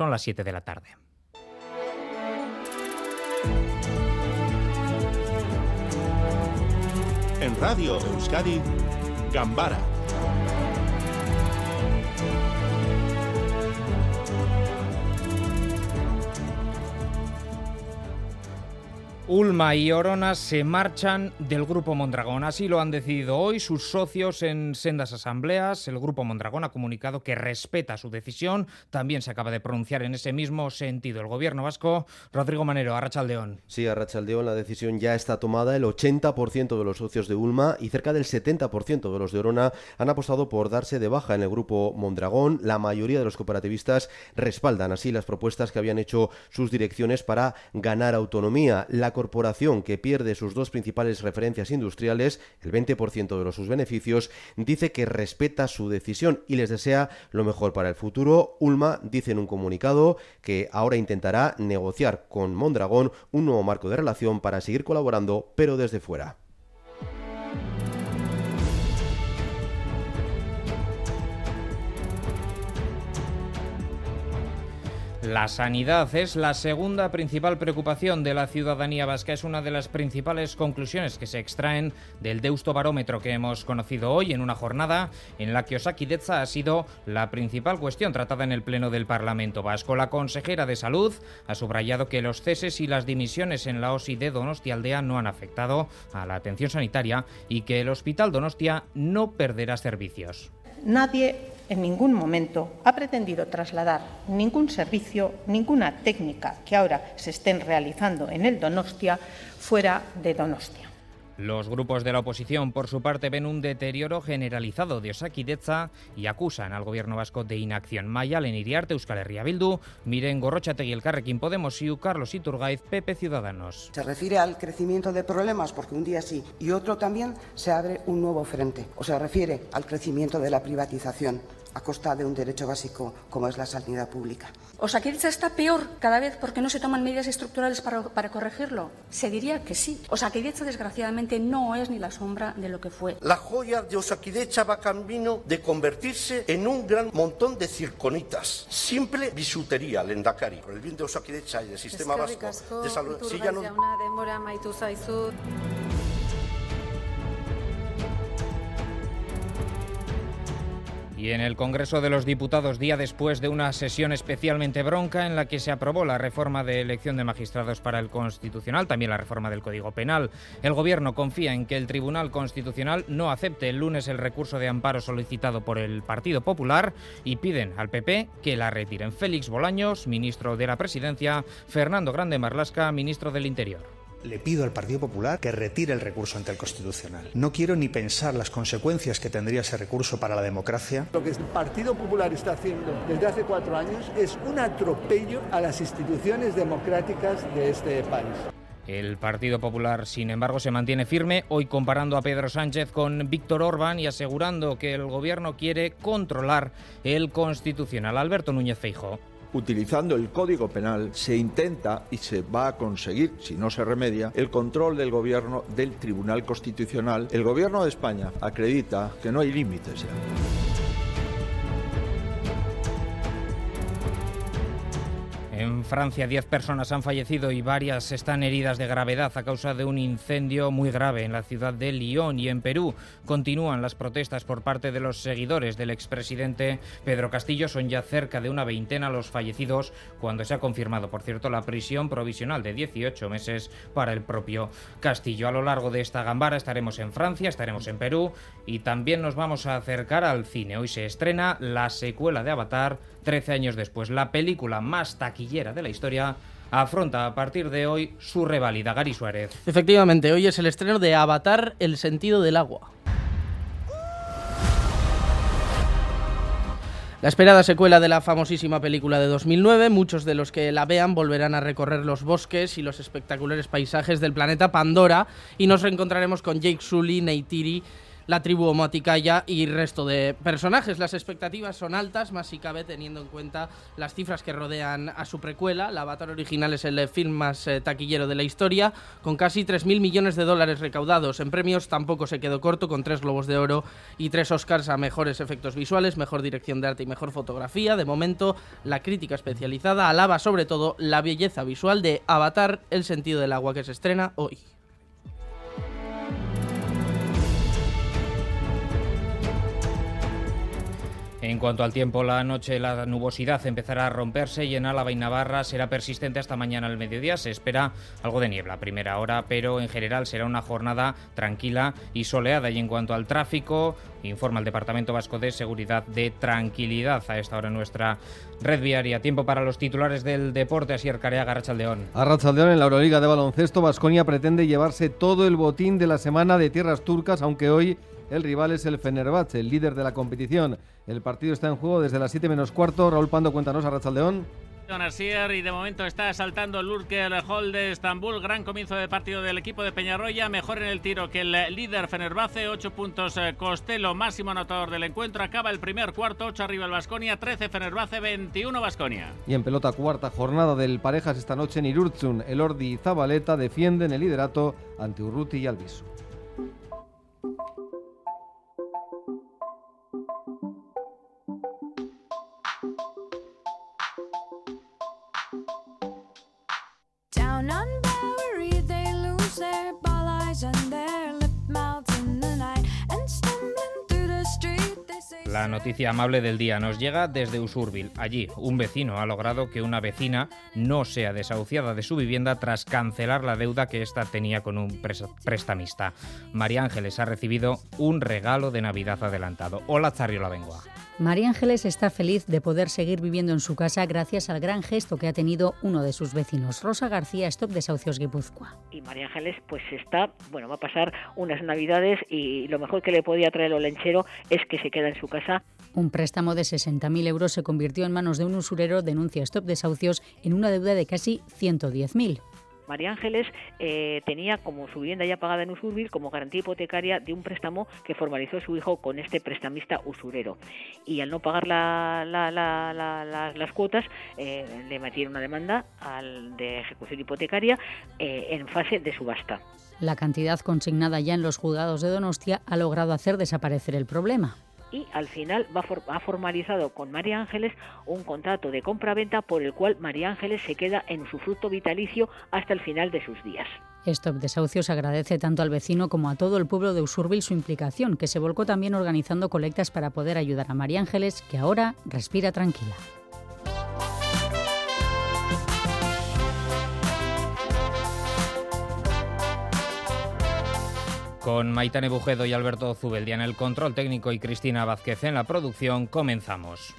Son las 7 de la tarde. En Radio Euskadi, Gambara Ulma y Orona se marchan del Grupo Mondragón. Así lo han decidido hoy sus socios en sendas asambleas. El Grupo Mondragón ha comunicado que respeta su decisión. También se acaba de pronunciar en ese mismo sentido el gobierno vasco. Rodrigo Manero, Arrachaldeón. Sí, Arrachaldeón, la decisión ya está tomada. El 80% de los socios de Ulma y cerca del 70% de los de Orona han apostado por darse de baja en el Grupo Mondragón. La mayoría de los cooperativistas respaldan así las propuestas que habían hecho sus direcciones para ganar autonomía. La corporación que pierde sus dos principales referencias industriales, el 20% de los sus beneficios, dice que respeta su decisión y les desea lo mejor para el futuro. Ulma dice en un comunicado que ahora intentará negociar con Mondragón un nuevo marco de relación para seguir colaborando, pero desde fuera. La sanidad es la segunda principal preocupación de la ciudadanía vasca. Es una de las principales conclusiones que se extraen del Deusto Barómetro que hemos conocido hoy en una jornada en la que Osakidetza ha sido la principal cuestión tratada en el Pleno del Parlamento Vasco. La consejera de Salud ha subrayado que los ceses y las dimisiones en la OSI de Donostia Aldea no han afectado a la atención sanitaria y que el Hospital Donostia no perderá servicios. Nadie en ningún momento ha pretendido trasladar ningún servicio, ninguna técnica que ahora se estén realizando en el Donostia fuera de Donostia. Los grupos de la oposición, por su parte, ven un deterioro generalizado de Osakidetza y acusan al gobierno vasco de inacción. Mayalen Iriarte, Euskal Herria Bildu, Miren Gorrochategui, el Carrequín Podemos y Carlos Iturgaiz, Pepe Ciudadanos. Se refiere al crecimiento de problemas, porque un día sí y otro también se abre un nuevo frente. O se refiere al crecimiento de la privatización a costa de un derecho básico como es la sanidad pública. ¿Osakidetza está peor cada vez porque no se toman medidas estructurales para, para corregirlo? Se diría que sí. Osakidetza, desgraciadamente, no es ni la sombra de lo que fue. La joya de Osakidetza va camino de convertirse en un gran montón de circonitas. Simple bisutería, lendakari. Por el bien de Osakidetza y del sistema vasco de salud. Si ya no... Y en el Congreso de los Diputados, día después de una sesión especialmente bronca en la que se aprobó la reforma de elección de magistrados para el Constitucional, también la reforma del Código Penal, el Gobierno confía en que el Tribunal Constitucional no acepte el lunes el recurso de amparo solicitado por el Partido Popular y piden al PP que la retiren. Félix Bolaños, ministro de la Presidencia, Fernando Grande Marlasca, ministro del Interior le pido al Partido Popular que retire el recurso ante el Constitucional. No quiero ni pensar las consecuencias que tendría ese recurso para la democracia. Lo que el Partido Popular está haciendo desde hace cuatro años es un atropello a las instituciones democráticas de este país. El Partido Popular, sin embargo, se mantiene firme, hoy comparando a Pedro Sánchez con Víctor Orbán y asegurando que el gobierno quiere controlar el constitucional. Alberto Núñez Feijóo utilizando el Código Penal, se intenta y se va a conseguir, si no se remedia, el control del gobierno del Tribunal Constitucional. El gobierno de España acredita que no hay límites ya. En Francia, 10 personas han fallecido y varias están heridas de gravedad a causa de un incendio muy grave en la ciudad de Lyon. Y en Perú continúan las protestas por parte de los seguidores del expresidente Pedro Castillo. Son ya cerca de una veintena los fallecidos, cuando se ha confirmado, por cierto, la prisión provisional de 18 meses para el propio Castillo. A lo largo de esta gambara estaremos en Francia, estaremos en Perú y también nos vamos a acercar al cine. Hoy se estrena la secuela de Avatar 13 años después. La película más taquillera de la historia afronta a partir de hoy su reválida. Gary Suárez. Efectivamente, hoy es el estreno de Avatar, el sentido del agua. La esperada secuela de la famosísima película de 2009, muchos de los que la vean volverán a recorrer los bosques y los espectaculares paisajes del planeta Pandora y nos reencontraremos con Jake Sully, Neytiri, la tribu homoticaya y resto de personajes. Las expectativas son altas, más si cabe teniendo en cuenta las cifras que rodean a su precuela. La Avatar original es el film más eh, taquillero de la historia, con casi 3.000 millones de dólares recaudados. En premios tampoco se quedó corto, con tres Globos de Oro y tres Oscars a mejores efectos visuales, mejor dirección de arte y mejor fotografía. De momento, la crítica especializada alaba sobre todo la belleza visual de Avatar, el sentido del agua que se estrena hoy. En cuanto al tiempo, la noche la nubosidad empezará a romperse y en Álava y Navarra será persistente hasta mañana al mediodía. Se espera algo de niebla a primera hora, pero en general será una jornada tranquila y soleada. Y en cuanto al tráfico, informa el Departamento Vasco de Seguridad de tranquilidad a esta hora en nuestra red viaria. Tiempo para los titulares del deporte, así Arcareaga, Rachaldeón. A en la Euroliga de baloncesto, Vasconia pretende llevarse todo el botín de la semana de tierras turcas, aunque hoy el rival es el Fenerbahce, el líder de la competición. El partido está en juego desde las 7 menos cuarto. Raúl Pando, cuéntanos a Rachaldeón. Asier y de momento está saltando el Lurker Hall de Estambul. Gran comienzo de partido del equipo de Peñarroya. Mejor en el tiro que el líder Fenerbahce. 8 puntos eh, Costello, máximo anotador del encuentro. Acaba el primer cuarto. 8 arriba el Vasconia. 13 Fenerbahce, 21 Vasconia. Y en pelota cuarta jornada del Parejas esta noche en Irurzun. El Ordi y Zabaleta defienden el liderato ante Urruti y Albisu. La noticia amable del día nos llega desde Usurbil. Allí, un vecino ha logrado que una vecina no sea desahuciada de su vivienda tras cancelar la deuda que ésta tenía con un prestamista. María Ángeles ha recibido un regalo de Navidad adelantado. Hola, Zarrio La Bengua. María Ángeles está feliz de poder seguir viviendo en su casa gracias al gran gesto que ha tenido uno de sus vecinos, Rosa García, Stop Desahucios Guipúzcoa. Y María Ángeles pues está, bueno, va a pasar unas navidades y lo mejor que le podía traer el olenchero es que se queda en su casa. Un préstamo de 60.000 euros se convirtió en manos de un usurero, denuncia Stop Desahucios, en una deuda de casi 110.000. María Ángeles eh, tenía como su vivienda ya pagada en Usurbil como garantía hipotecaria de un préstamo que formalizó su hijo con este prestamista usurero. Y al no pagar las cuotas, eh, le metieron una demanda al de ejecución hipotecaria eh, en fase de subasta. La cantidad consignada ya en los juzgados de Donostia ha logrado hacer desaparecer el problema y al final va ha formalizado con María Ángeles un contrato de compra-venta por el cual María Ángeles se queda en su fruto vitalicio hasta el final de sus días. Stop Desahucios agradece tanto al vecino como a todo el pueblo de Usurbil su implicación, que se volcó también organizando colectas para poder ayudar a María Ángeles, que ahora respira tranquila. Con Maitane Bujedo y Alberto Zubeldia en el control técnico y Cristina Vázquez en la producción, comenzamos.